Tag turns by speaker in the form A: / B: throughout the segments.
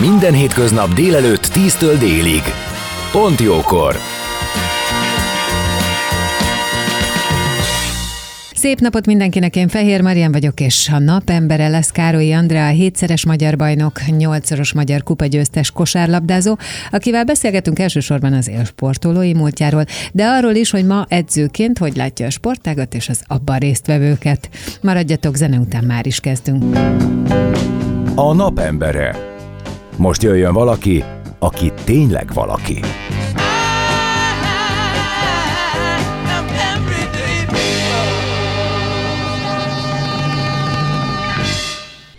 A: Minden hétköznap délelőtt 10-től délig. Pont jókor!
B: Szép napot mindenkinek, én Fehér Marian vagyok, és a napembere lesz Károly Andrea, hétszeres magyar bajnok, nyolcszoros magyar kupagyőztes kosárlabdázó, akivel beszélgetünk elsősorban az élsportolói múltjáról, de arról is, hogy ma edzőként hogy látja a sportágat és az abban résztvevőket. Maradjatok, zene után már is kezdünk.
A: A napembere. Most jöjjön valaki, aki tényleg valaki.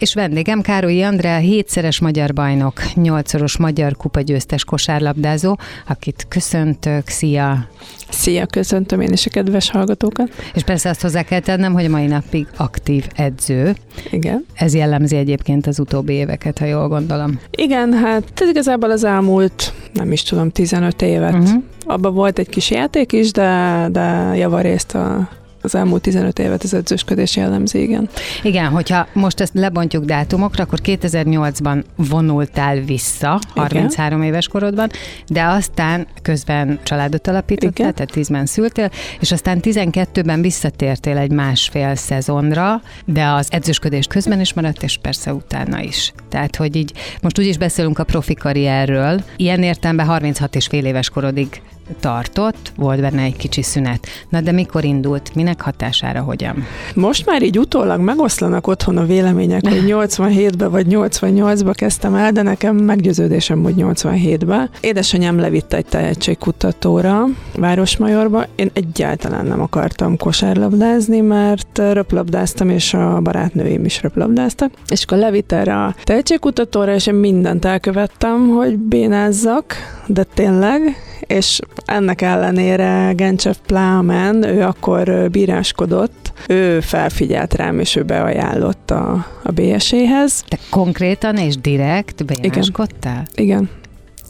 B: És vendégem Károlyi Andrea, hétszeres magyar bajnok, nyolcszoros magyar kupagyőztes kosárlabdázó, akit köszöntök, szia!
C: Szia, köszöntöm én is a kedves hallgatókat.
B: És persze azt hozzá kell tennem, hogy a mai napig aktív edző.
C: Igen.
B: Ez jellemzi egyébként az utóbbi éveket, ha jól gondolom.
C: Igen, hát ez igazából az elmúlt, nem is tudom, 15 évet. Uh-huh. Abban volt egy kis játék is, de, de javarészt a az elmúlt 15 évet az edzősködés jellemzi, igen.
B: Igen, hogyha most ezt lebontjuk dátumokra, akkor 2008-ban vonultál vissza, 33 igen. éves korodban, de aztán közben családot alapítottál, igen. tehát 10-ben szültél, és aztán 12-ben visszatértél egy másfél szezonra, de az edzősködés közben is maradt, és persze utána is. Tehát, hogy így most úgy is beszélünk a profi karrierről, ilyen értelemben 36 és fél éves korodig tartott, volt benne egy kicsi szünet. Na de mikor indult, minek hatására, hogyan?
C: Most már így utólag megoszlanak otthon a vélemények, hogy 87-ben vagy 88-ba kezdtem el, de nekem meggyőződésem, hogy 87-ben. Édesanyám levitt egy tehetségkutatóra, Városmajorba. Én egyáltalán nem akartam kosárlabdázni, mert röplabdáztam, és a barátnőim is röplabdáztak. És akkor levitt erre a tehetségkutatóra, és én mindent elkövettem, hogy bénázzak, de tényleg, és ennek ellenére Gencsev Plámen, ő akkor bíráskodott, ő felfigyelt rám, és ő beajánlott a, a BSE-hez.
B: Te konkrétan és direkt bíráskodtál?
C: Igen. Igen,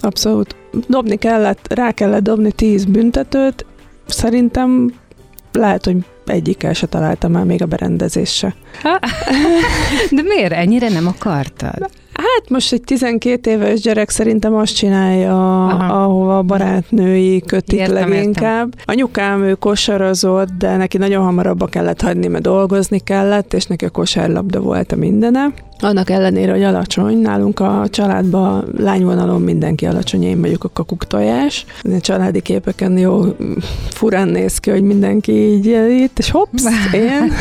C: abszolút. Dobni kellett, rá kellett dobni tíz büntetőt, szerintem lehet, hogy egyikkel se találtam el még a berendezésre.
B: De miért? Ennyire nem akartad?
C: Hát most egy 12 éves gyerek szerintem azt csinálja, Aha. ahova a barátnői kötik értem, leginkább. Értem. Anyukám ő kosarazott, de neki nagyon hamar abba kellett hagyni, mert dolgozni kellett, és neki a kosárlabda volt a mindene. Annak ellenére, hogy alacsony, nálunk a családban lányvonalon mindenki alacsony, én vagyok a kakuktojás. A családi képeken jó furán néz ki, hogy mindenki így itt, és hopsz, én.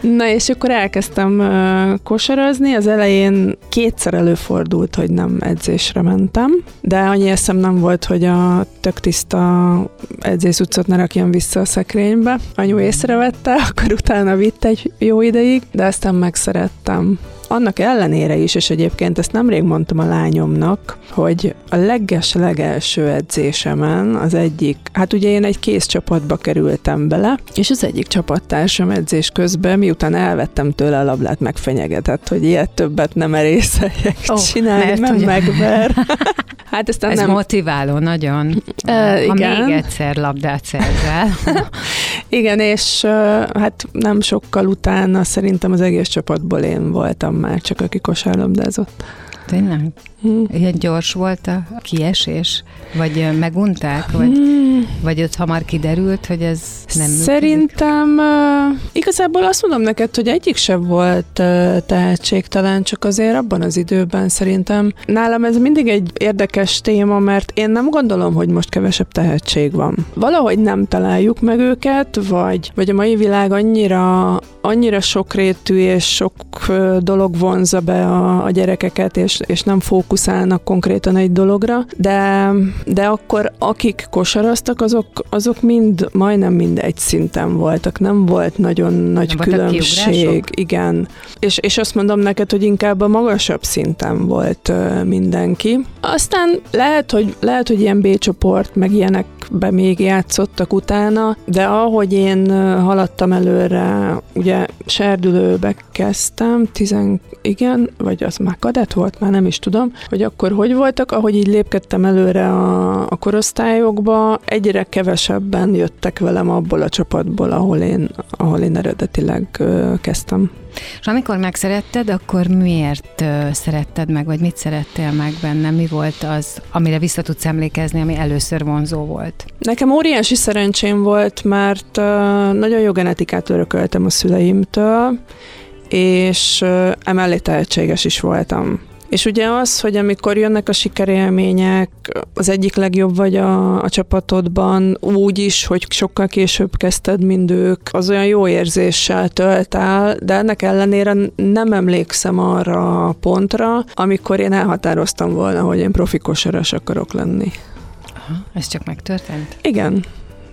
C: Na és akkor elkezdtem uh, kosarazni, az elején kétszer előfordult, hogy nem edzésre mentem, de annyi eszem nem volt, hogy a tök tiszta edzésutcot ne rakjam vissza a szekrénybe. Anyu észrevette, akkor utána vitt egy jó ideig, de aztán megszerettem annak ellenére is, és egyébként ezt nemrég mondtam a lányomnak, hogy a leges legelső edzésemen az egyik, hát ugye én egy kész csapatba kerültem bele, és az egyik csapattársam edzés közben, miután elvettem tőle a lablát, megfenyegetett, hogy ilyet többet nem erészeljek oh, csinálni, mert, nem ugye... megver.
B: Hát aztán Ez nem... motiváló nagyon. Uh, ha igen. még egyszer labdát szerzel.
C: igen, és hát nem sokkal utána szerintem az egész csapatból én voltam már csak, aki kosárlabdázott.
B: Tényleg? Hmm. Ilyen gyors volt a kiesés? Vagy megunták? Vagy, hmm. vagy ott hamar kiderült, hogy ez nem
C: Szerintem uh, igazából azt mondom neked, hogy egyik sem volt uh, tehetségtelen, csak azért abban az időben szerintem nálam ez mindig egy érdekes téma, mert én nem gondolom, hogy most kevesebb tehetség van. Valahogy nem találjuk meg őket, vagy, vagy a mai világ annyira, annyira sokrétű és sok uh, dolog vonza be a, a gyerekeket, és, és nem fókusz fókuszálnak konkrétan egy dologra, de, de akkor akik kosaraztak, azok azok, mind, majdnem mind egy szinten voltak, nem volt nagyon nagy
B: Nem
C: különbség.
B: kiugrások?
C: Igen. És, és azt mondom neked, hogy inkább a magasabb szinten volt ö, mindenki. Aztán lehet, hogy, lehet, hogy ilyen B-csoport, meg ilyenekbe még játszottak utána, de ahogy én haladtam előre, ugye serdülőbe kezdtem, tizen, igen, vagy az már kadett volt, már nem is tudom, hogy akkor hogy voltak, ahogy így lépkedtem előre a, a korosztályokba, egyre kevesebben jöttek velem abból a csapatból, ahol én, ahol én eredetileg kezdtem.
B: És amikor megszeretted, akkor miért szeretted meg, vagy mit szerettél meg benne? Mi volt az, amire vissza tudsz emlékezni, ami először vonzó volt?
C: Nekem óriási szerencsém volt, mert nagyon jó genetikát örököltem a szüleimtől, és emellé tehetséges is voltam. És ugye az, hogy amikor jönnek a sikerélmények, az egyik legjobb vagy a, a csapatodban, úgy is, hogy sokkal később kezdted, mint ők, az olyan jó érzéssel tölt el, de ennek ellenére nem emlékszem arra a pontra, amikor én elhatároztam volna, hogy én profi kosaras akarok lenni.
B: Ez csak megtörtént?
C: Igen.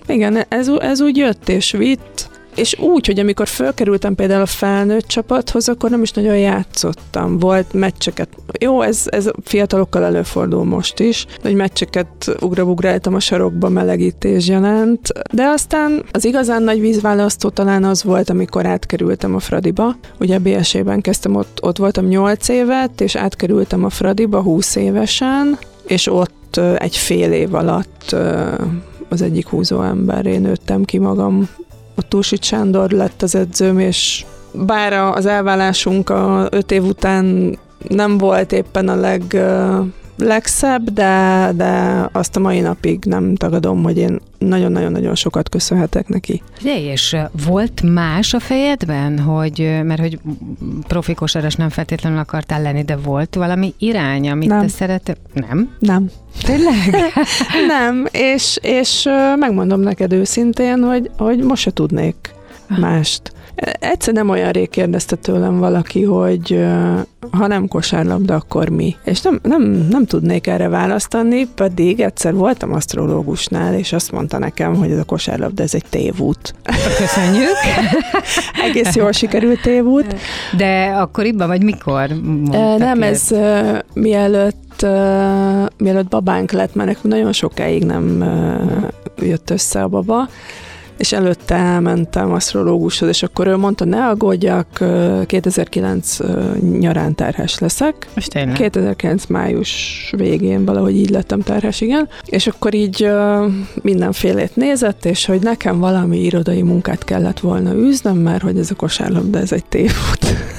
C: Igen, ez, ez úgy jött és vitt, és úgy, hogy amikor fölkerültem például a felnőtt csapathoz, akkor nem is nagyon játszottam. Volt meccseket. Jó, ez, ez fiatalokkal előfordul most is, hogy meccseket ugrabugráltam a sarokba melegítés gyanánt, de aztán az igazán nagy vízválasztó talán az volt, amikor átkerültem a Fradiba. Ugye BSE-ben kezdtem, ott, ott voltam 8 évet, és átkerültem a Fradiba 20 évesen, és ott egy fél év alatt az egyik húzó emberré nőttem ki magam. Ott Túlsit Sándor lett az edzőm, és bár a- az elvállásunk a öt év után nem volt éppen a leg, legszebb, de, de azt a mai napig nem tagadom, hogy én nagyon-nagyon-nagyon sokat köszönhetek neki.
B: Figyelj, és volt más a fejedben, hogy, mert hogy profi kosaras nem feltétlenül akartál lenni, de volt valami irány, amit
C: Nem.
B: te szerettél? Nem?
C: Nem.
B: Tényleg?
C: Nem, és, és megmondom neked őszintén, hogy, hogy most se tudnék mást. Egyszer nem olyan rég kérdezte tőlem valaki, hogy ha nem kosárlabda, akkor mi? És nem, nem, nem tudnék erre választani, pedig egyszer voltam asztrológusnál, és azt mondta nekem, hogy ez a kosárlabda, ez egy tévút.
B: Köszönjük.
C: Egész jól sikerült tévút.
B: De akkoriban, vagy mikor?
C: Nem,
B: ilyet?
C: ez mielőtt, mielőtt babánk lett, mert nekünk nagyon sokáig nem jött össze a baba, és előtte elmentem asztrológushoz, és akkor ő mondta, ne aggódjak, ö, 2009 ö, nyarán terhes leszek.
B: Most tényleg?
C: 2009 május végén valahogy így lettem terhes, igen. És akkor így mindenfélét nézett, és hogy nekem valami irodai munkát kellett volna űznem, mert hogy ez a kosárlabda, ez egy tévút.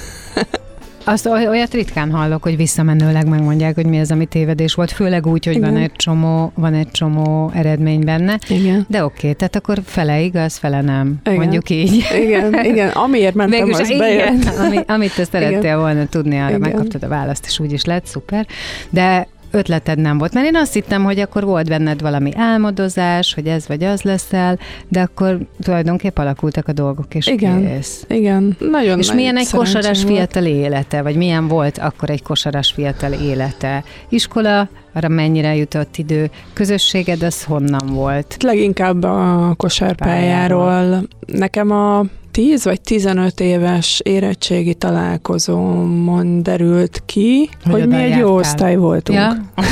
B: Azt oly- olyat ritkán hallok, hogy visszamenőleg megmondják, hogy mi az, ami tévedés volt, főleg úgy, hogy van
C: Igen.
B: egy csomó, van egy csomó eredmény benne.
C: Igen.
B: De oké, tehát akkor fele igaz, fele nem.
C: Igen.
B: Mondjuk így.
C: Igen, igen, amiért mentem,
B: Végülis,
C: az
B: igen,
C: bejött.
B: ami, amit te szerettél
C: Igen.
B: volna tudni, arra
C: Igen.
B: megkaptad a választ, és úgy is lett, szuper. De ötleted nem volt, mert én azt hittem, hogy akkor volt benned valami álmodozás, hogy ez vagy az leszel, de akkor tulajdonképp alakultak a dolgok, és
C: Igen.
B: kész.
C: Igen, nagyon
B: És
C: nagy
B: milyen egy kosaras
C: volt.
B: fiatal élete, vagy milyen volt akkor egy kosaras fiatal élete? Iskola, arra mennyire jutott idő? Közösséged az honnan volt?
C: Leginkább a kosárpályáról. Nekem a 10 vagy 15 éves érettségi találkozómon derült ki,
B: Hogy
C: hogy, mi egy jó osztály voltunk.
B: Ja?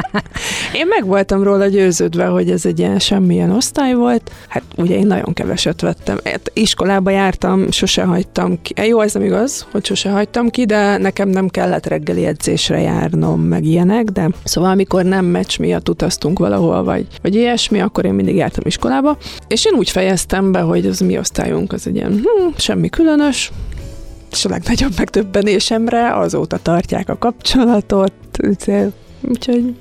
C: Én meg voltam róla győződve, hogy ez egy ilyen semmilyen osztály volt. Hát ugye én nagyon keveset vettem. Hát iskolába jártam, sose hagytam ki. Jó, ez nem igaz, hogy sose hagytam ki, de nekem nem kellett reggeli edzésre járnom, meg ilyenek, de szóval amikor nem meccs miatt utaztunk valahol, vagy, vagy ilyesmi, akkor én mindig jártam iskolába. És én úgy fejeztem be, hogy az mi osztályunk az egy ilyen, hm, semmi különös, és a legnagyobb megdöbbenésemre azóta tartják a kapcsolatot, úgyhogy-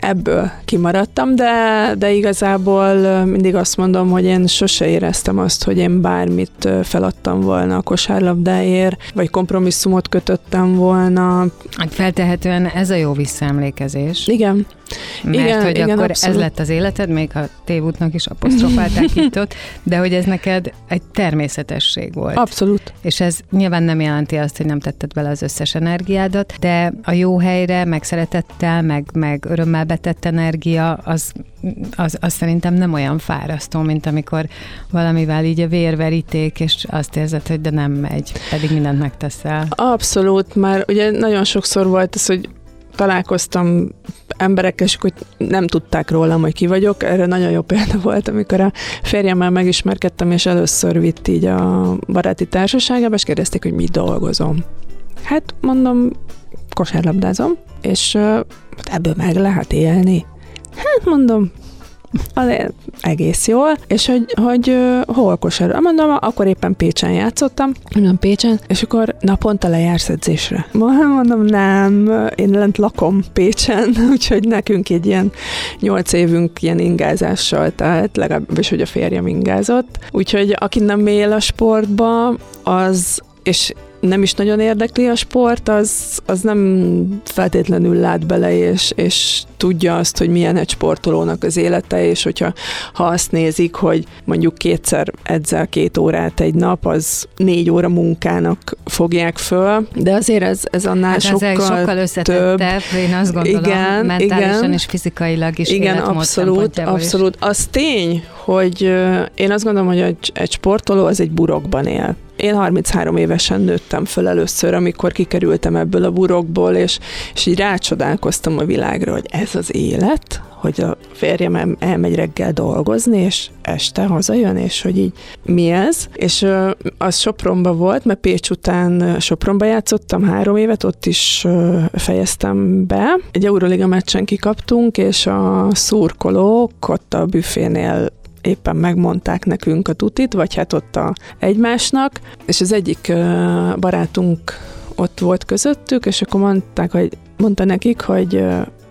C: ebből kimaradtam, de, de igazából mindig azt mondom, hogy én sose éreztem azt, hogy én bármit feladtam volna a kosárlabdáért, vagy kompromisszumot kötöttem volna.
B: Hát feltehetően ez a jó visszaemlékezés.
C: Igen,
B: Mert
C: Igen,
B: hogy
C: igen,
B: akkor
C: abszolút.
B: ez lett az életed, még ha tévútnak is apostrofálták itt ott, de hogy ez neked egy természetesség volt.
C: abszolút.
B: És ez nyilván nem jelenti azt, hogy nem tetted bele az összes energiádat, de a jó helyre, meg szeretettel, meg, meg örömmel betett energia, az, az, az szerintem nem olyan fárasztó, mint amikor valamivel így a vérveríték, és azt érzed, hogy de nem megy, pedig mindent megteszel.
C: Abszolút, már ugye nagyon sokszor volt ez, hogy találkoztam emberekkel, és hogy nem tudták rólam, hogy ki vagyok. Erre nagyon jó példa volt, amikor a férjemmel megismerkedtem, és először vitt így a baráti társaságába, és kérdezték, hogy mit dolgozom. Hát mondom, kosárlabdázom, és uh, ebből meg lehet élni. Hát mondom, azért egész jól, és hogy, hogy hol kosár. Mondom, akkor éppen Pécsen játszottam, mondom Pécsen, és akkor naponta lejársz edzésre. Mondom, nem, én lent lakom Pécsen, úgyhogy nekünk egy ilyen nyolc évünk ilyen ingázással, tehát legalábbis, hogy a férjem ingázott. Úgyhogy aki nem él a sportba, az és nem is nagyon érdekli a sport, az, az nem feltétlenül lát bele, és, és tudja azt, hogy milyen egy sportolónak az élete, és hogyha ha azt nézik, hogy mondjuk kétszer edzel két órát egy nap, az négy óra munkának fogják föl, de azért ez, ez annál hát sokkal,
B: sokkal összetettebb, én azt gondolom, igen, mentálisan igen, és fizikailag is
C: Igen, abszolút, abszolút. Is. Az tény, hogy én azt gondolom, hogy egy, egy sportoló az egy burokban él. Én 33 évesen nőttem föl először, amikor kikerültem ebből a burokból, és, és így rácsodálkoztam a világra, hogy ez az élet, hogy a férjem elmegy reggel dolgozni, és este hazajön, és hogy így mi ez. És az Sopronba volt, mert Pécs után Sopronba játszottam három évet, ott is fejeztem be. Egy Euroliga meccsen kikaptunk, és a szurkolók ott a büfénél éppen megmondták nekünk a tutit, vagy hát ott a egymásnak, és az egyik barátunk ott volt közöttük, és akkor mondták, hogy mondta nekik, hogy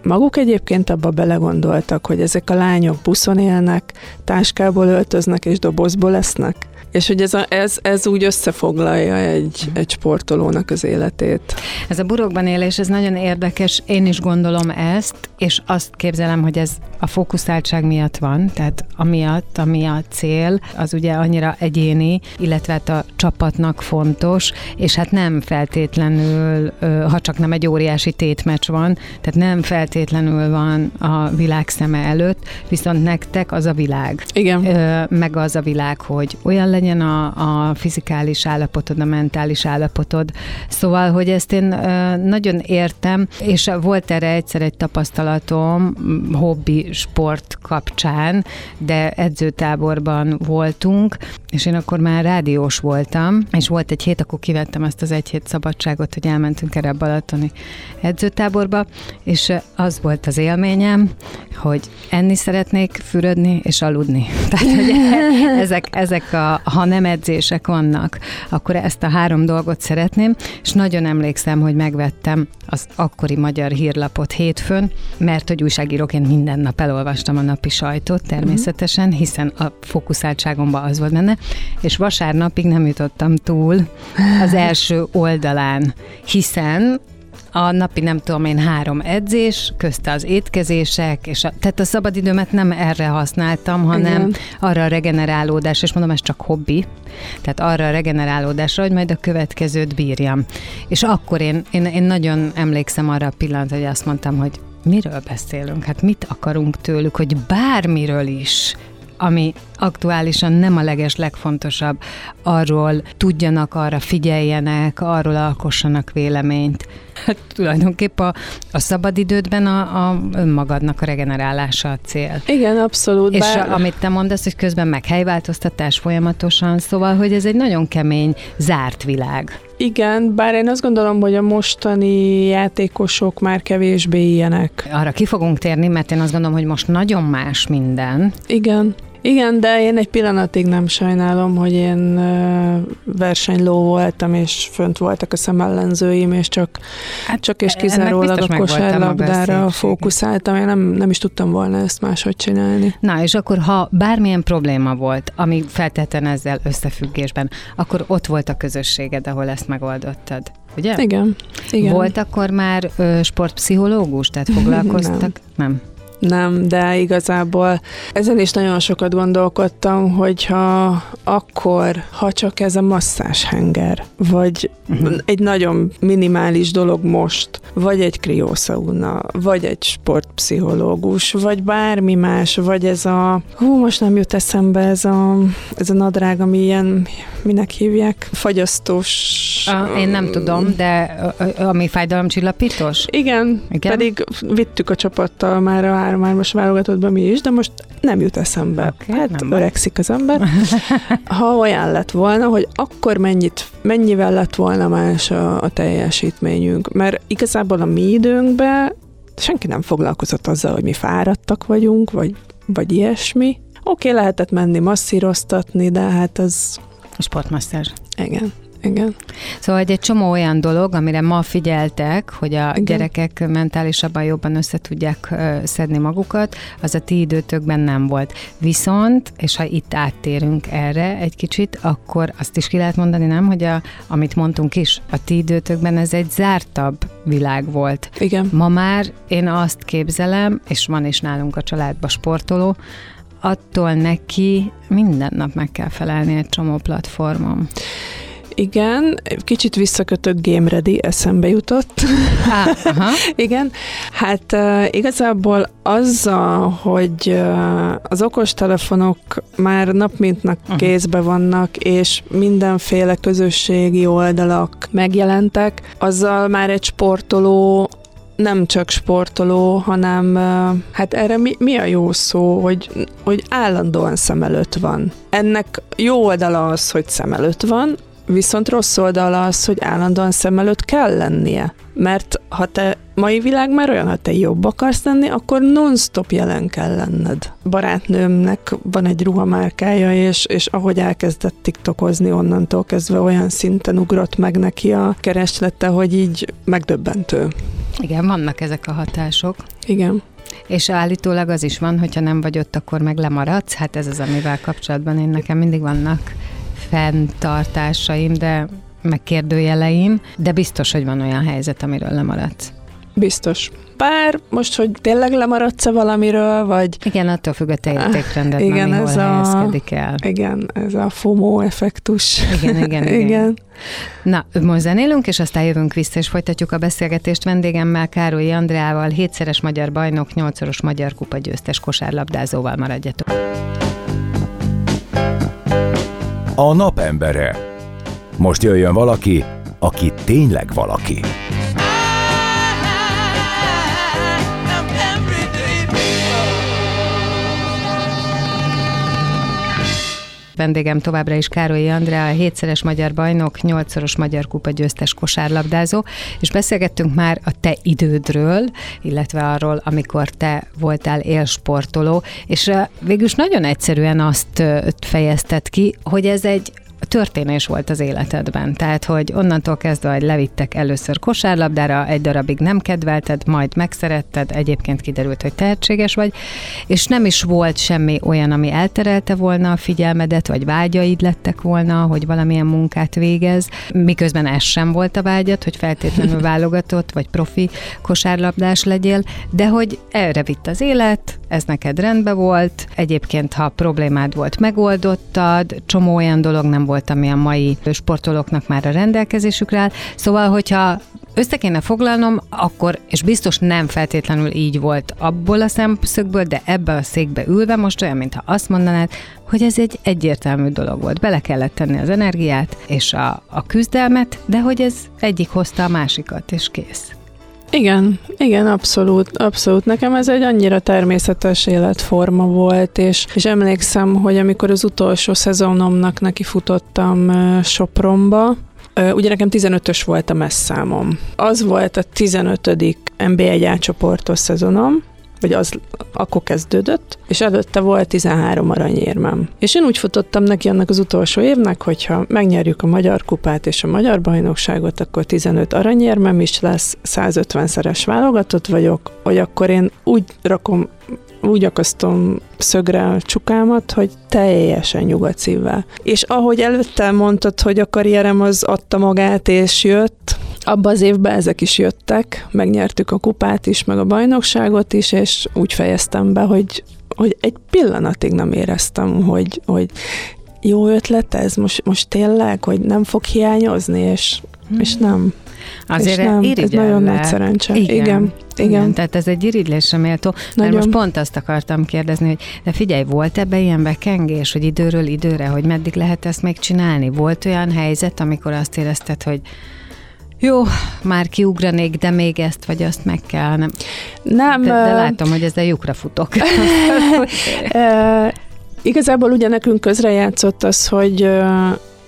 C: maguk egyébként abba belegondoltak, hogy ezek a lányok buszon élnek, táskából öltöznek és dobozból lesznek. És hogy ez, a, ez, ez úgy összefoglalja egy, egy sportolónak az életét.
B: Ez a burokban élés, ez nagyon érdekes, én is gondolom ezt, és azt képzelem, hogy ez a fókuszáltság miatt van, tehát amiatt, ami a cél, az ugye annyira egyéni, illetve hát a csapatnak fontos, és hát nem feltétlenül, ha csak nem egy óriási tétmecs van, tehát nem feltétlenül van a világ szeme előtt, viszont nektek az a világ.
C: Igen.
B: Meg az a világ, hogy olyan legyen a, a fizikális állapotod, a mentális állapotod. Szóval, hogy ezt én nagyon értem, és volt erre egyszer egy tapasztalatom, hobbi sport kapcsán, de edzőtáborban voltunk, és én akkor már rádiós voltam, és volt egy hét, akkor kivettem ezt az egy hét szabadságot, hogy elmentünk erre a Balatoni edzőtáborba, és az volt az élményem, hogy enni szeretnék, fürödni és aludni. Tehát, hogy ezek, ezek a, ha nem edzések vannak, akkor ezt a három dolgot szeretném, és nagyon emlékszem, hogy megvettem az akkori magyar hírlapot hétfőn, mert hogy újságíróként minden nap elolvastam a napi sajtot természetesen, hiszen a fókuszáltságomban az volt benne, és vasárnapig nem jutottam túl az első oldalán, hiszen a napi nem tudom én három edzés, közte az étkezések, és a, tehát a szabadidőmet nem erre használtam, hanem Igen. arra a regenerálódás, és mondom, ez csak hobbi, tehát arra a regenerálódásra, hogy majd a következőt bírjam. És akkor én, én, én nagyon emlékszem arra a pillanatra, hogy azt mondtam, hogy miről beszélünk? Hát mit akarunk tőlük, hogy bármiről is ami aktuálisan nem a leges legfontosabb, arról tudjanak, arra figyeljenek, arról alkossanak véleményt. Hát tulajdonképpen a, a szabadidődben a, a önmagadnak a regenerálása a cél.
C: Igen, abszolút.
B: És bár... a, amit te mondasz, hogy közben meghelyváltoztatás folyamatosan, szóval, hogy ez egy nagyon kemény, zárt világ.
C: Igen, bár én azt gondolom, hogy a mostani játékosok már kevésbé ilyenek.
B: Arra ki fogunk térni, mert én azt gondolom, hogy most nagyon más minden.
C: Igen. Igen, de én egy pillanatig nem sajnálom, hogy én versenyló voltam, és fönt voltak a szemellenzőim, és csak, hát csak és kizárólag a kosárlabdára fókuszáltam. Én nem, nem is tudtam volna ezt máshogy csinálni.
B: Na, és akkor ha bármilyen probléma volt, ami feltétlenül ezzel összefüggésben, akkor ott volt a közösséged, ahol ezt megoldottad. Ugye?
C: Igen. igen.
B: Volt akkor már ö, sportpszichológus, tehát foglalkoztak?
C: nem.
B: nem.
C: Nem, de igazából ezen is nagyon sokat gondolkodtam, hogyha akkor, ha csak ez a masszáshenger, vagy uh-huh. egy nagyon minimális dolog most, vagy egy kriószauna, vagy egy sportpszichológus, vagy bármi más, vagy ez a, hú, most nem jut eszembe ez a, ez a nadrág, ami ilyen, minek hívják, fagyasztós.
B: A, én nem tudom, de ami fájdalomcsillapítós?
C: Igen, Igen, pedig vittük a csapattal már a háromármas válogatottba mi is, de most nem jut eszembe. Okay, hát nem öregszik az ember. Ha olyan lett volna, hogy akkor mennyit, mennyivel lett volna más a, a teljesítményünk, mert igazából a mi időnkben senki nem foglalkozott azzal, hogy mi fáradtak vagyunk, vagy, vagy ilyesmi. Oké, okay, lehetett menni masszíroztatni, de hát az...
B: A sportmasszázs.
C: Igen. Igen.
B: Szóval egy csomó olyan dolog, amire ma figyeltek, hogy a Igen. gyerekek mentálisabban jobban össze tudják szedni magukat, az a ti időtökben nem volt. Viszont, és ha itt áttérünk erre egy kicsit, akkor azt is ki lehet mondani, nem, hogy a, amit mondtunk is, a ti időtökben ez egy zártabb világ volt.
C: Igen.
B: Ma már én azt képzelem, és van is nálunk a családba sportoló, attól neki minden nap meg kell felelni egy csomó platformon.
C: Igen, kicsit visszakötök Game Ready, eszembe jutott.
B: Ah, aha.
C: Igen, hát uh, igazából azzal, hogy uh, az okostelefonok már nap mint nap uh-huh. kézbe vannak, és mindenféle közösségi oldalak megjelentek, azzal már egy sportoló nem csak sportoló, hanem hát erre mi, mi a jó szó, hogy, hogy állandóan szem előtt van. Ennek jó oldala az, hogy szem előtt van, Viszont rossz oldala az, hogy állandóan szem előtt kell lennie. Mert ha te mai világ már olyan, ha te jobb akarsz lenni, akkor non-stop jelen kell lenned. Barátnőmnek van egy ruhamárkája, és, és ahogy elkezdett tiktokozni, onnantól kezdve olyan szinten ugrott meg neki a kereslete, hogy így megdöbbentő.
B: Igen, vannak ezek a hatások.
C: Igen.
B: És állítólag az is van, hogyha nem vagy ott, akkor meg lemaradsz. Hát ez az, amivel kapcsolatban én nekem mindig vannak fenntartásaim, de megkérdőjeleim, de biztos, hogy van olyan helyzet, amiről lemaradsz.
C: Biztos. Bár most, hogy tényleg lemaradsz-e valamiről, vagy...
B: Igen, attól függ a te értékrendet, igen, ami ez a... el.
C: Igen, ez a FOMO effektus.
B: Igen, igen, igen. igen. Na, most zenélünk, és aztán jövünk vissza, és folytatjuk a beszélgetést vendégemmel, Károlyi Andreával, hétszeres magyar bajnok, nyolcszoros magyar kupa győztes kosárlabdázóval maradjatok
A: a napembere. Most jöjjön valaki, aki tényleg valaki.
B: Vendégem továbbra is Károlyi Andrea, a hétszeres magyar bajnok, nyolcszoros magyar kupa győztes kosárlabdázó, és beszélgettünk már a te idődről, illetve arról, amikor te voltál élsportoló, és végülis nagyon egyszerűen azt fejezted ki, hogy ez egy történés volt az életedben. Tehát, hogy onnantól kezdve, hogy levittek először kosárlabdára, egy darabig nem kedvelted, majd megszeretted, egyébként kiderült, hogy tehetséges vagy, és nem is volt semmi olyan, ami elterelte volna a figyelmedet, vagy vágyaid lettek volna, hogy valamilyen munkát végez, miközben ez sem volt a vágyat, hogy feltétlenül válogatott, vagy profi kosárlabdás legyél, de hogy erre vitt az élet, ez neked rendben volt, egyébként ha problémád volt, megoldottad, csomó olyan dolog nem volt, ami a mai sportolóknak már a rendelkezésükre áll. Szóval, hogyha össze kéne foglalnom, akkor, és biztos nem feltétlenül így volt abból a szemszögből, de ebbe a székbe ülve most olyan, mintha azt mondanád, hogy ez egy egyértelmű dolog volt. Bele kellett tenni az energiát és a, a küzdelmet, de hogy ez egyik hozta a másikat, és kész.
C: Igen, igen, abszolút, abszolút. Nekem ez egy annyira természetes életforma volt, és, és emlékszem, hogy amikor az utolsó szezonomnak neki futottam Sopronba, Ugye nekem 15-ös volt a messzámom. Az volt a 15. NB1 átcsoportos szezonom, vagy az akkor kezdődött, és előtte volt 13 aranyérmem. És én úgy futottam neki annak az utolsó évnek, hogyha megnyerjük a Magyar Kupát és a Magyar Bajnokságot, akkor 15 aranyérmem is lesz, 150-szeres válogatott vagyok, hogy akkor én úgy rakom úgy akasztom szögre a csukámat, hogy teljesen nyugodt szívvel. És ahogy előtte mondtad, hogy a karrierem az adta magát és jött, abban az évben ezek is jöttek, megnyertük a kupát is, meg a bajnokságot is, és úgy fejeztem be, hogy, hogy egy pillanatig nem éreztem, hogy, hogy jó ötlet ez, most, most tényleg, hogy nem fog hiányozni, és, hmm. és nem.
B: Azért
C: és nem, ez nagyon nagy szerencse. Igen. Igen. Igen. Igen.
B: Tehát ez egy irigylésre méltó. Mert most pont azt akartam kérdezni, hogy de figyelj, volt ebbe ilyen bekengés, hogy időről időre, hogy meddig lehet ezt még csinálni? Volt olyan helyzet, amikor azt érezted, hogy jó, már kiugranék, de még ezt vagy azt meg kell. Nem, nem de, de látom, hogy ezzel lyukra futok.
C: Igazából ugye nekünk közrejátszott az, hogy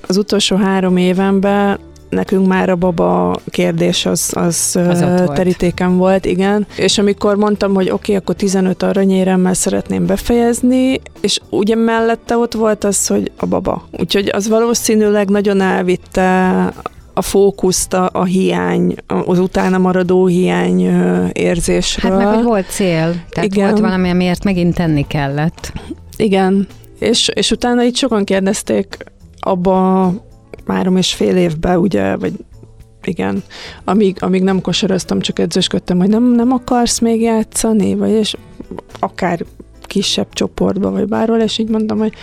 C: az utolsó három évenben nekünk már a baba kérdés az, az, az terítéken volt. volt, igen. És amikor mondtam, hogy oké, okay, akkor 15 aranyéremmel szeretném befejezni, és ugye mellette ott volt az, hogy a baba. Úgyhogy az valószínűleg nagyon elvitte a fókuszt a, a hiány, az utána maradó hiány érzésről.
B: Hát meg, hogy volt cél, tehát Igen. volt valami, amiért megint tenni kellett.
C: Igen, és, és utána itt sokan kérdezték abba három és fél évben, ugye, vagy igen, amíg, amíg nem kosaroztam, csak edzősködtem, hogy nem, nem akarsz még játszani, vagy és akár kisebb csoportba, vagy bárhol, és így mondtam, hogy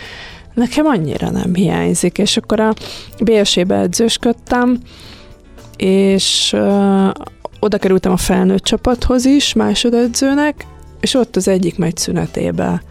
C: nekem annyira nem hiányzik, és akkor a BSE-be edzősködtem, és uh, oda kerültem a felnőtt csapathoz is, másodedzőnek, és ott az egyik megy szünetébe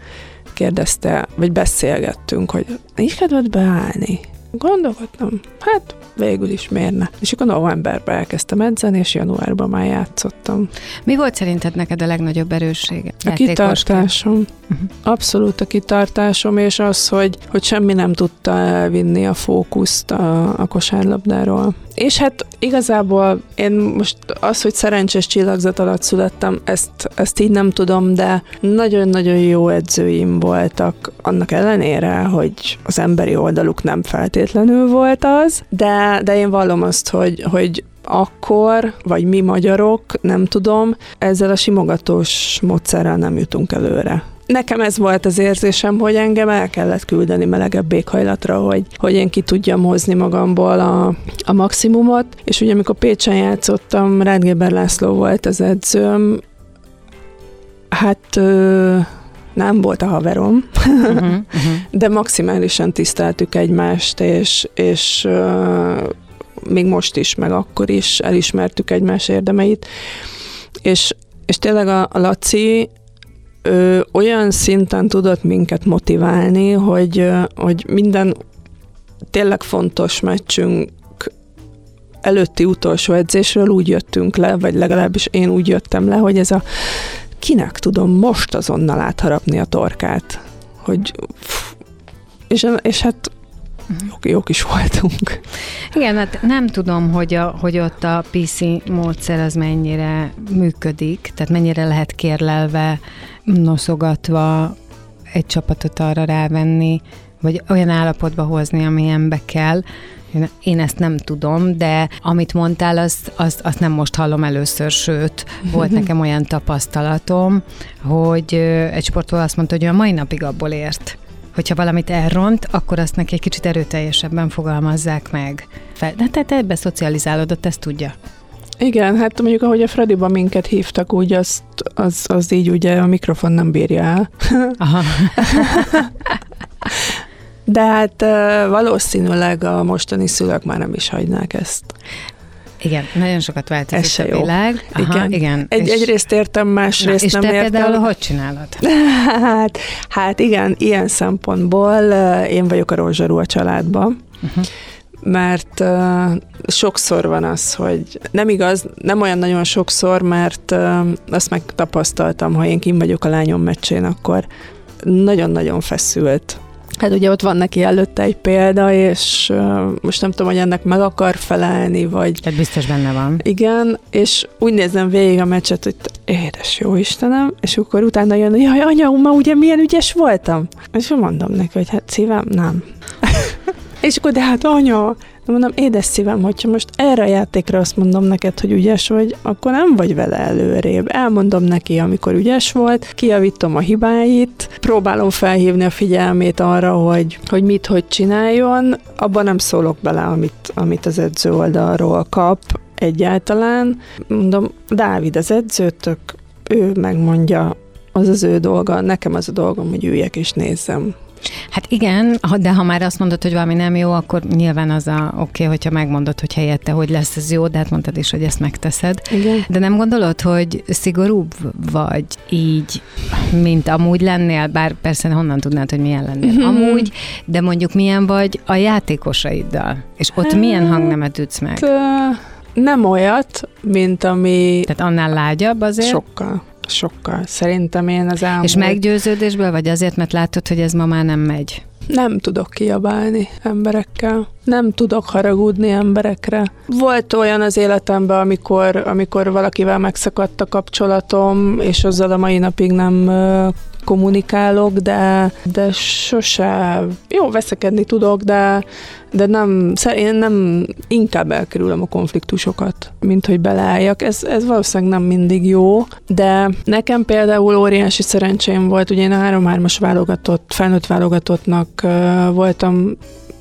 C: kérdezte, vagy beszélgettünk, hogy nincs kedved beállni? Gondolkodtam, hát végül is miért ne. És akkor novemberben elkezdtem edzeni, és januárban már játszottam.
B: Mi volt szerinted neked a legnagyobb erőssége?
C: A kitartásom. Uh-huh. Abszolút a kitartásom, és az, hogy, hogy semmi nem tudta elvinni a fókuszt a, a kosárlabdáról. És hát igazából én most az, hogy szerencsés csillagzat alatt születtem, ezt, ezt így nem tudom, de nagyon-nagyon jó edzőim voltak, annak ellenére, hogy az emberi oldaluk nem feltétlenül volt az, de, de én vallom azt, hogy, hogy akkor, vagy mi magyarok, nem tudom, ezzel a simogatós módszerrel nem jutunk előre. Nekem ez volt az érzésem, hogy engem el kellett küldeni melegebb éghajlatra, hogy, hogy én ki tudjam hozni magamból a, a maximumot, és ugye amikor Pécsen játszottam, Rádgéber László volt az edzőm, hát ö, nem volt a haverom, uh-huh, uh-huh. de maximálisan tiszteltük egymást, és, és ö, még most is, meg akkor is elismertük egymás érdemeit, és, és tényleg a, a Laci ö, olyan szinten tudott minket motiválni, hogy, hogy minden tényleg fontos meccsünk előtti utolsó edzésről úgy jöttünk le, vagy legalábbis én úgy jöttem le, hogy ez a kinek tudom most azonnal átharapni a torkát, hogy és, és hát Uh-huh. Jók, jók is voltunk.
B: Igen, hát nem tudom, hogy, a, hogy ott a PC módszer az mennyire működik, tehát mennyire lehet kérlelve, noszogatva egy csapatot arra rávenni, vagy olyan állapotba hozni, amilyenbe kell. Én ezt nem tudom, de amit mondtál, azt, azt, azt nem most hallom először, sőt, volt nekem olyan tapasztalatom, hogy egy sportoló azt mondta, hogy a mai napig abból ért, hogyha valamit elront, akkor azt neki egy kicsit erőteljesebben fogalmazzák meg. Fel, de te, te ebbe szocializálódott, ezt tudja.
C: Igen, hát mondjuk ahogy a Fradiba minket hívtak, úgy azt, az, az így ugye a mikrofon nem bírja el. Aha. De hát valószínűleg a mostani szülők már nem is hagynák ezt.
B: Igen, nagyon sokat változott a világ.
C: Aha, igen. igen. Egy, és... Egyrészt értem, másrészt Na, és nem
B: te
C: értem.
B: például hogy csinálod?
C: hát, hát igen, ilyen szempontból én vagyok a rózsarú a családban. Uh-huh mert uh, sokszor van az, hogy nem igaz, nem olyan nagyon sokszor, mert uh, azt megtapasztaltam, ha én kim vagyok a lányom meccsén, akkor nagyon-nagyon feszült Hát ugye ott van neki előtte egy példa, és uh, most nem tudom, hogy ennek meg akar felelni, vagy...
B: Tehát biztos benne van.
C: Igen, és úgy nézem végig a meccset, hogy édes jó Istenem, és akkor utána jön, hogy jaj, anya, ma ugye milyen ügyes voltam? És mondom neki, hogy hát szívem, nem. és akkor, de hát anya, mondom, édes szívem, hogyha most erre a játékra azt mondom neked, hogy ügyes vagy, akkor nem vagy vele előrébb. Elmondom neki, amikor ügyes volt, kijavítom a hibáit, próbálom felhívni a figyelmét arra, hogy, hogy mit, hogy csináljon, abban nem szólok bele, amit, amit az edző oldalról kap, egyáltalán. Mondom, Dávid az edzőtök, ő megmondja, az az ő dolga, nekem az a dolgom, hogy üljek és nézzem.
B: Hát igen, de ha már azt mondod, hogy valami nem jó, akkor nyilván az a oké, okay, hogyha megmondod, hogy helyette, hogy lesz ez jó, de hát mondtad is, hogy ezt megteszed.
C: Igen.
B: De nem gondolod, hogy szigorúbb vagy így, mint amúgy lennél, bár persze honnan tudnád, hogy milyen lennél mm-hmm. amúgy, de mondjuk milyen vagy a játékosaiddal, és ott hát, milyen hangnemet ütsz meg?
C: Nem olyat, mint ami...
B: Tehát annál lágyabb azért?
C: Sokkal. Sokkal. Szerintem én az elmúlt...
B: És meggyőződésből, vagy azért, mert látod, hogy ez ma már nem megy?
C: Nem tudok kiabálni emberekkel. Nem tudok haragudni emberekre. Volt olyan az életemben, amikor, amikor valakivel megszakadt a kapcsolatom, és azzal a mai napig nem kommunikálok, de, de sose, jó, veszekedni tudok, de, de nem, én nem, inkább elkerülöm a konfliktusokat, mint hogy beleálljak. Ez, ez valószínűleg nem mindig jó, de nekem például óriási szerencsém volt, ugye én a 3-3-as válogatott, felnőtt válogatottnak voltam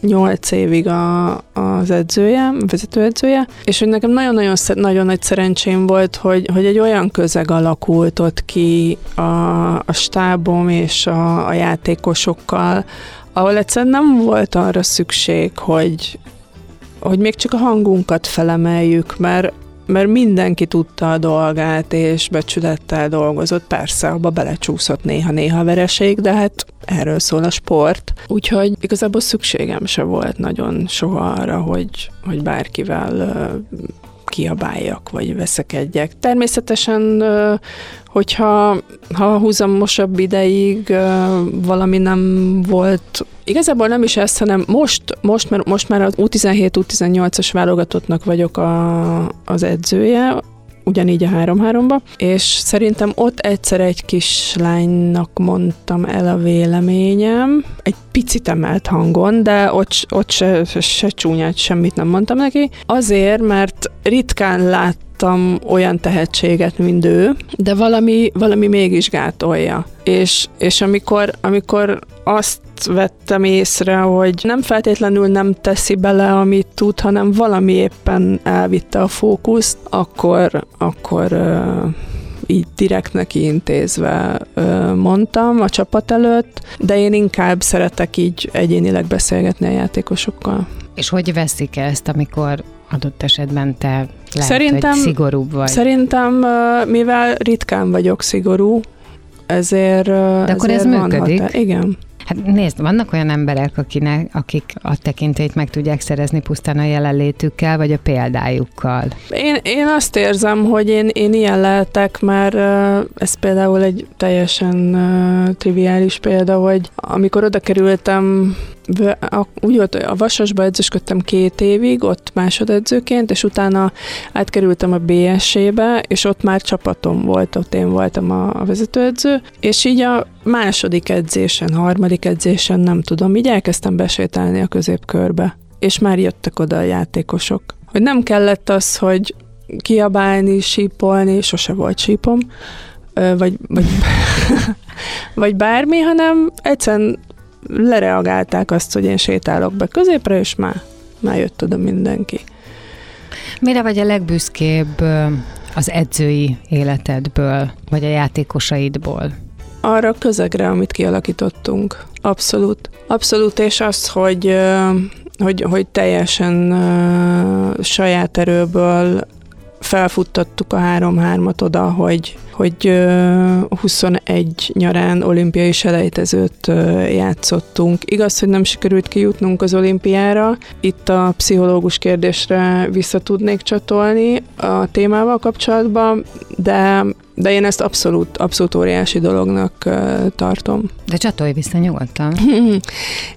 C: 8 évig a, az edzője, vezetőedzője, és hogy nekem nagyon-nagyon nagyon nagy szerencsém volt, hogy, hogy egy olyan közeg alakult ott ki a, a stábom és a, a játékosokkal, ahol egyszerűen nem volt arra szükség, hogy, hogy még csak a hangunkat felemeljük, mert mert mindenki tudta a dolgát, és becsülettel dolgozott. Persze, abba belecsúszott néha-néha vereség, de hát erről szól a sport. Úgyhogy igazából szükségem se volt nagyon soha arra, hogy, hogy bárkivel kiabáljak, vagy veszekedjek. Természetesen, hogyha ha húzamosabb ideig valami nem volt, igazából nem is ezt, hanem most, most, mert most már az U17-U18-as válogatottnak vagyok a, az edzője, ugyanígy a 3-3-ba, és szerintem ott egyszer egy kislánynak mondtam el a véleményem, egy picit emelt hangon, de ott, ott se, se csúnyát, semmit nem mondtam neki, azért, mert ritkán lát láttam olyan tehetséget, mint ő, de valami, valami mégis gátolja. És, és amikor, amikor azt vettem észre, hogy nem feltétlenül nem teszi bele, amit tud, hanem valami éppen elvitte a fókuszt, akkor, akkor így direkt neki intézve mondtam a csapat előtt, de én inkább szeretek így egyénileg beszélgetni a játékosokkal.
B: És hogy veszik ezt, amikor adott esetben te lehet, szerintem, hogy szigorúbb vagy?
C: Szerintem, mivel ritkán vagyok szigorú, ezért
B: De akkor
C: ezért
B: ez működik? Határ.
C: Igen.
B: Hát nézd, vannak olyan emberek, akinek, akik a tekintélyt meg tudják szerezni pusztán a jelenlétükkel, vagy a példájukkal.
C: Én, én azt érzem, hogy én, én ilyen lehetek, mert ez például egy teljesen triviális példa, hogy amikor oda kerültem úgy volt, a Vasasba edzősködtem két évig, ott másodedzőként, és utána átkerültem a BS-ébe, és ott már csapatom volt, ott én voltam a, a vezetőedző, és így a második edzésen, harmadik edzésen, nem tudom, így elkezdtem besétálni a középkörbe, és már jöttek oda a játékosok. Hogy nem kellett az, hogy kiabálni, sípolni, sose volt sípom, vagy, vagy, vagy bármi, hanem egyszerűen lereagálták azt, hogy én sétálok be középre, és már, már jött oda mindenki.
B: Mire vagy a legbüszkébb az edzői életedből, vagy a játékosaidból?
C: Arra a közegre, amit kialakítottunk. Abszolút. Abszolút, és az, hogy, hogy, hogy teljesen saját erőből felfuttattuk a 3-3-at oda, hogy, hogy 21 nyarán olimpiai selejtezőt játszottunk. Igaz, hogy nem sikerült kijutnunk az olimpiára. Itt a pszichológus kérdésre vissza tudnék csatolni a témával kapcsolatban, de de én ezt abszolút, abszolút óriási dolognak uh, tartom.
B: De csatolj vissza nyugodtan.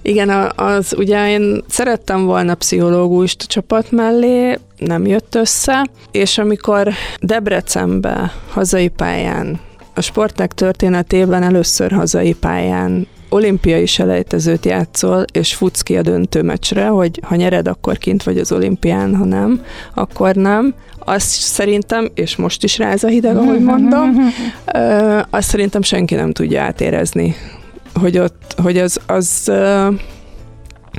C: Igen, az ugye én szerettem volna pszichológust a csapat mellé, nem jött össze, és amikor Debrecenbe hazai pályán, a sporták történetében először hazai pályán olimpiai selejtezőt játszol, és futsz ki a döntő meccsre, hogy ha nyered, akkor kint vagy az olimpián, ha nem, akkor nem. Azt szerintem, és most is ráz a hideg, ahogy mondom, azt szerintem senki nem tudja átérezni, hogy ott, hogy az, az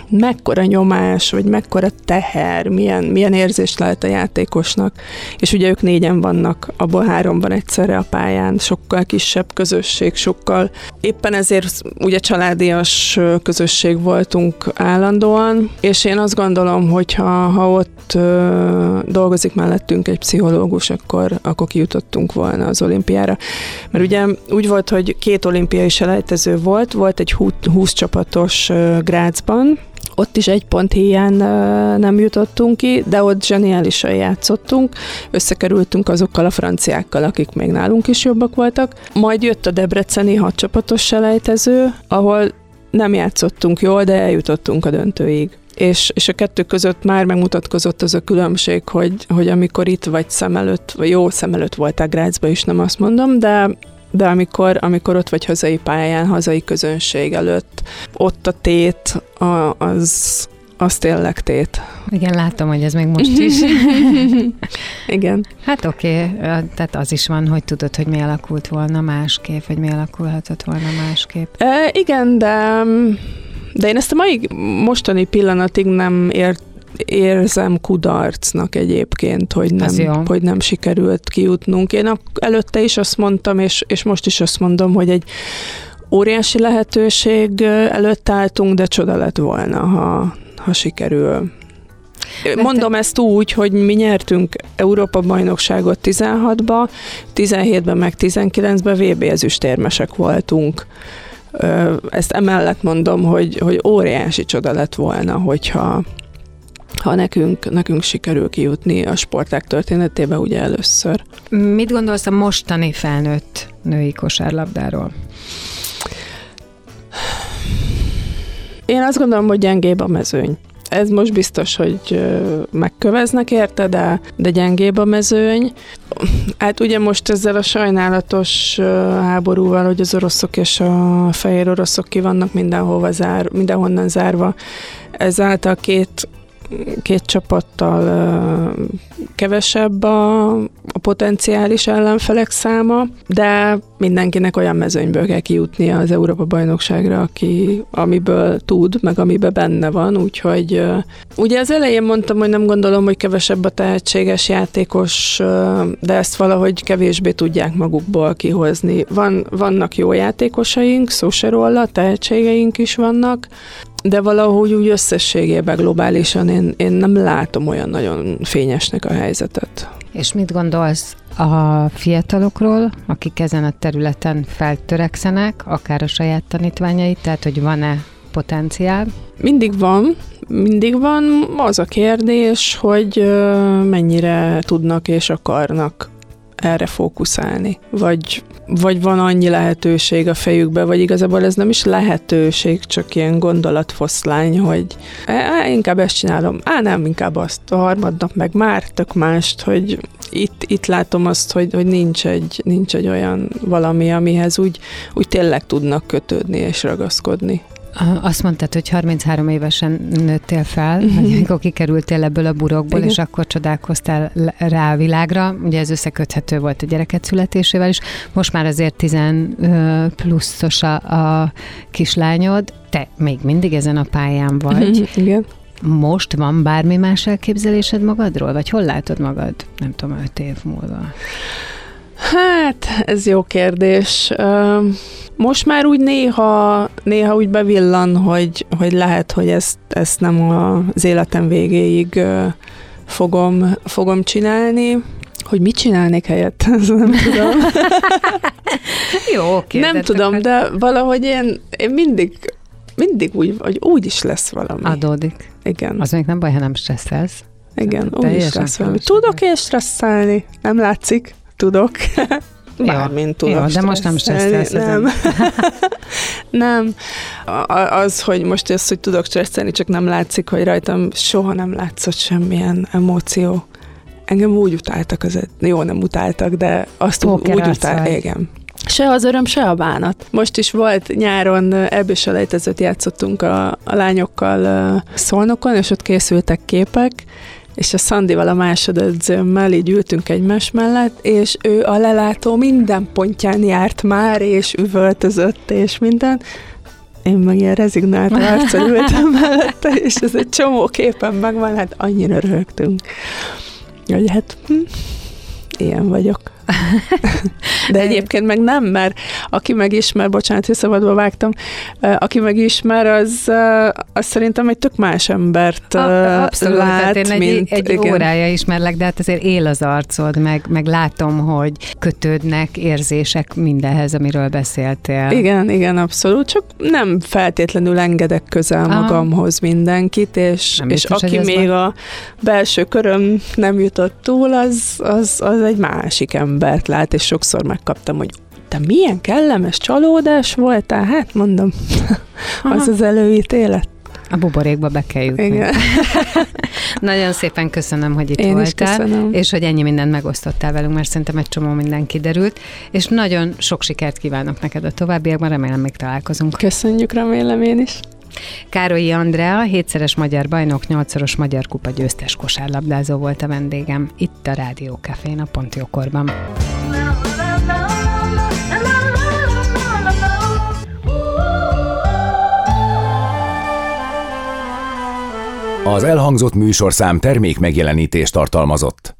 C: mekkora nyomás, vagy mekkora teher, milyen, milyen érzés lehet a játékosnak. És ugye ők négyen vannak, abból három van egyszerre a pályán, sokkal kisebb közösség, sokkal éppen ezért ugye családias közösség voltunk állandóan, és én azt gondolom, hogy ha, ha ott ö, dolgozik mellettünk egy pszichológus, akkor, akkor kijutottunk volna az olimpiára. Mert ugye úgy volt, hogy két olimpiai selejtező volt, volt egy 20 csapatos Grácsban, ott is egy pont hiány nem jutottunk ki, de ott zseniálisan játszottunk, összekerültünk azokkal a franciákkal, akik még nálunk is jobbak voltak. Majd jött a debreceni hatcsapatos selejtező, ahol nem játszottunk jól, de eljutottunk a döntőig és, és a kettő között már megmutatkozott az a különbség, hogy, hogy amikor itt vagy szem előtt, vagy jó szem előtt voltál Grácsba is, nem azt mondom, de de amikor, amikor ott vagy hazai pályán, hazai közönség előtt, ott a tét, a, az, az tényleg tét.
B: Igen, látom, hogy ez még most is.
C: Igen.
B: Hát oké, okay. tehát az is van, hogy tudod, hogy mi alakult volna másképp, vagy mi alakulhatott volna másképp.
C: E, igen, de de én ezt a mai mostani pillanatig nem ért, érzem kudarcnak egyébként, hogy nem, hogy nem sikerült kijutnunk. Én előtte is azt mondtam, és, és most is azt mondom, hogy egy óriási lehetőség előtt álltunk, de csoda lett volna, ha, ha sikerül. Mondom ezt úgy, hogy mi nyertünk Európa-bajnokságot 16-ba, 17-ben meg 19-ben VB ezüstérmesek voltunk. Ezt emellett mondom, hogy, hogy óriási csoda lett volna, hogyha, ha nekünk, nekünk sikerül kijutni a sporták történetébe ugye először.
B: Mit gondolsz a mostani felnőtt női kosárlabdáról?
C: Én azt gondolom, hogy gyengébb a mezőny. Ez most biztos, hogy megköveznek érte, de, de gyengébb a mezőny. Hát ugye most ezzel a sajnálatos háborúval, hogy az oroszok és a fehér oroszok ki vannak mindenhova zár, mindenhonnan zárva, ezáltal két két csapattal kevesebb a, a potenciális ellenfelek száma, de mindenkinek olyan mezőnyből kell kijutnia az Európa-bajnokságra, aki, amiből tud, meg amiben benne van, úgyhogy ugye az elején mondtam, hogy nem gondolom, hogy kevesebb a tehetséges játékos, de ezt valahogy kevésbé tudják magukból kihozni. Van, vannak jó játékosaink, szó se róla, tehetségeink is vannak, de valahogy úgy összességében globálisan én, én nem látom olyan nagyon fényesnek a helyzetet.
B: És mit gondolsz a fiatalokról, akik ezen a területen feltörekszenek, akár a saját tanítványait, tehát hogy van-e potenciál?
C: Mindig van, mindig van. Az a kérdés, hogy mennyire tudnak és akarnak erre fókuszálni, vagy, vagy van annyi lehetőség a fejükbe, vagy igazából ez nem is lehetőség, csak ilyen gondolatfoszlány, hogy á, inkább ezt csinálom, á nem, inkább azt, a harmadnap meg már tök mást, hogy itt, itt látom azt, hogy, hogy nincs, egy, nincs egy olyan valami, amihez úgy, úgy tényleg tudnak kötődni és ragaszkodni.
B: Azt mondtad, hogy 33 évesen nőttél fel, uh-huh. amikor kikerültél ebből a burokból, Igen. és akkor csodálkoztál rá a világra. Ugye ez összeköthető volt a gyereket születésével is. Most már azért 10 pluszos a, a kislányod. Te még mindig ezen a pályán vagy.
C: Uh-huh. Igen.
B: Most van bármi más elképzelésed magadról? Vagy hol látod magad, nem tudom, öt év múlva?
C: Hát, ez jó kérdés. Most már úgy néha, néha úgy bevillan, hogy, hogy lehet, hogy ezt, ezt nem az életem végéig fogom, fogom csinálni. Hogy mit csinálnék helyett, nem tudom.
B: jó, oké.
C: Nem tudom, de valahogy én, én mindig, mindig úgy, hogy úgy is lesz valami.
B: Adódik.
C: Igen.
B: Az még nem baj, ha nem stresszelsz.
C: Igen, úgy is lesz valami. Tudok én stresszelni? Nem látszik? Tudok. Bármint tudok
B: Jó, de most nem stresszelsz.
C: Nem. nem. Az, hogy most ez, hogy tudok stresszelni, csak nem látszik, hogy rajtam soha nem látszott semmilyen emóció. Engem úgy utáltak az, jó, nem utáltak, de azt Póker úgy utáltak, igen. Se az öröm, se a bánat. Most is volt nyáron ebből selejtezőt játszottunk a, a lányokkal szolnokon, és ott készültek képek, és a Szandival a másodedzőmmel így ültünk egymás mellett, és ő a lelátó minden pontján járt már, és üvöltözött, és minden, én meg ilyen rezignált arccal ültem mellette, és ez egy csomó képen megvan, hát annyira rögtünk. Hogy hát hm, ilyen vagyok. De egyébként meg nem, mert aki megismer, bocsánat, hogy szabadba vágtam, aki megismer, az, az szerintem egy tök más embert
B: a, abszolút, lát, hát én egy, mint, egy igen. órája ismerlek, de hát azért él az arcod, meg, meg látom, hogy kötődnek érzések mindenhez, amiről beszéltél.
C: Igen, igen, abszolút, csak nem feltétlenül engedek közel Aha. magamhoz mindenkit, és, nem és aki még van. a belső köröm nem jutott túl, az, az, az egy másik ember embert lát, és sokszor megkaptam, hogy te milyen kellemes csalódás voltál? Hát mondom, az az előítélet.
B: A buborékba be kell jutni. Igen. Nagyon szépen köszönöm, hogy itt
C: Én
B: voltál, és hogy ennyi mindent megosztottál velünk, mert szerintem egy csomó minden kiderült, és nagyon sok sikert kívánok neked a továbbiakban, remélem még találkozunk.
C: Köszönjük, remélem én is.
B: Károlyi Andrea, hétszeres magyar bajnok, nyolcszoros magyar kupa győztes kosárlabdázó volt a vendégem itt a Rádió Cafén a Pontjókorban.
A: Az elhangzott műsorszám termék megjelenítést tartalmazott.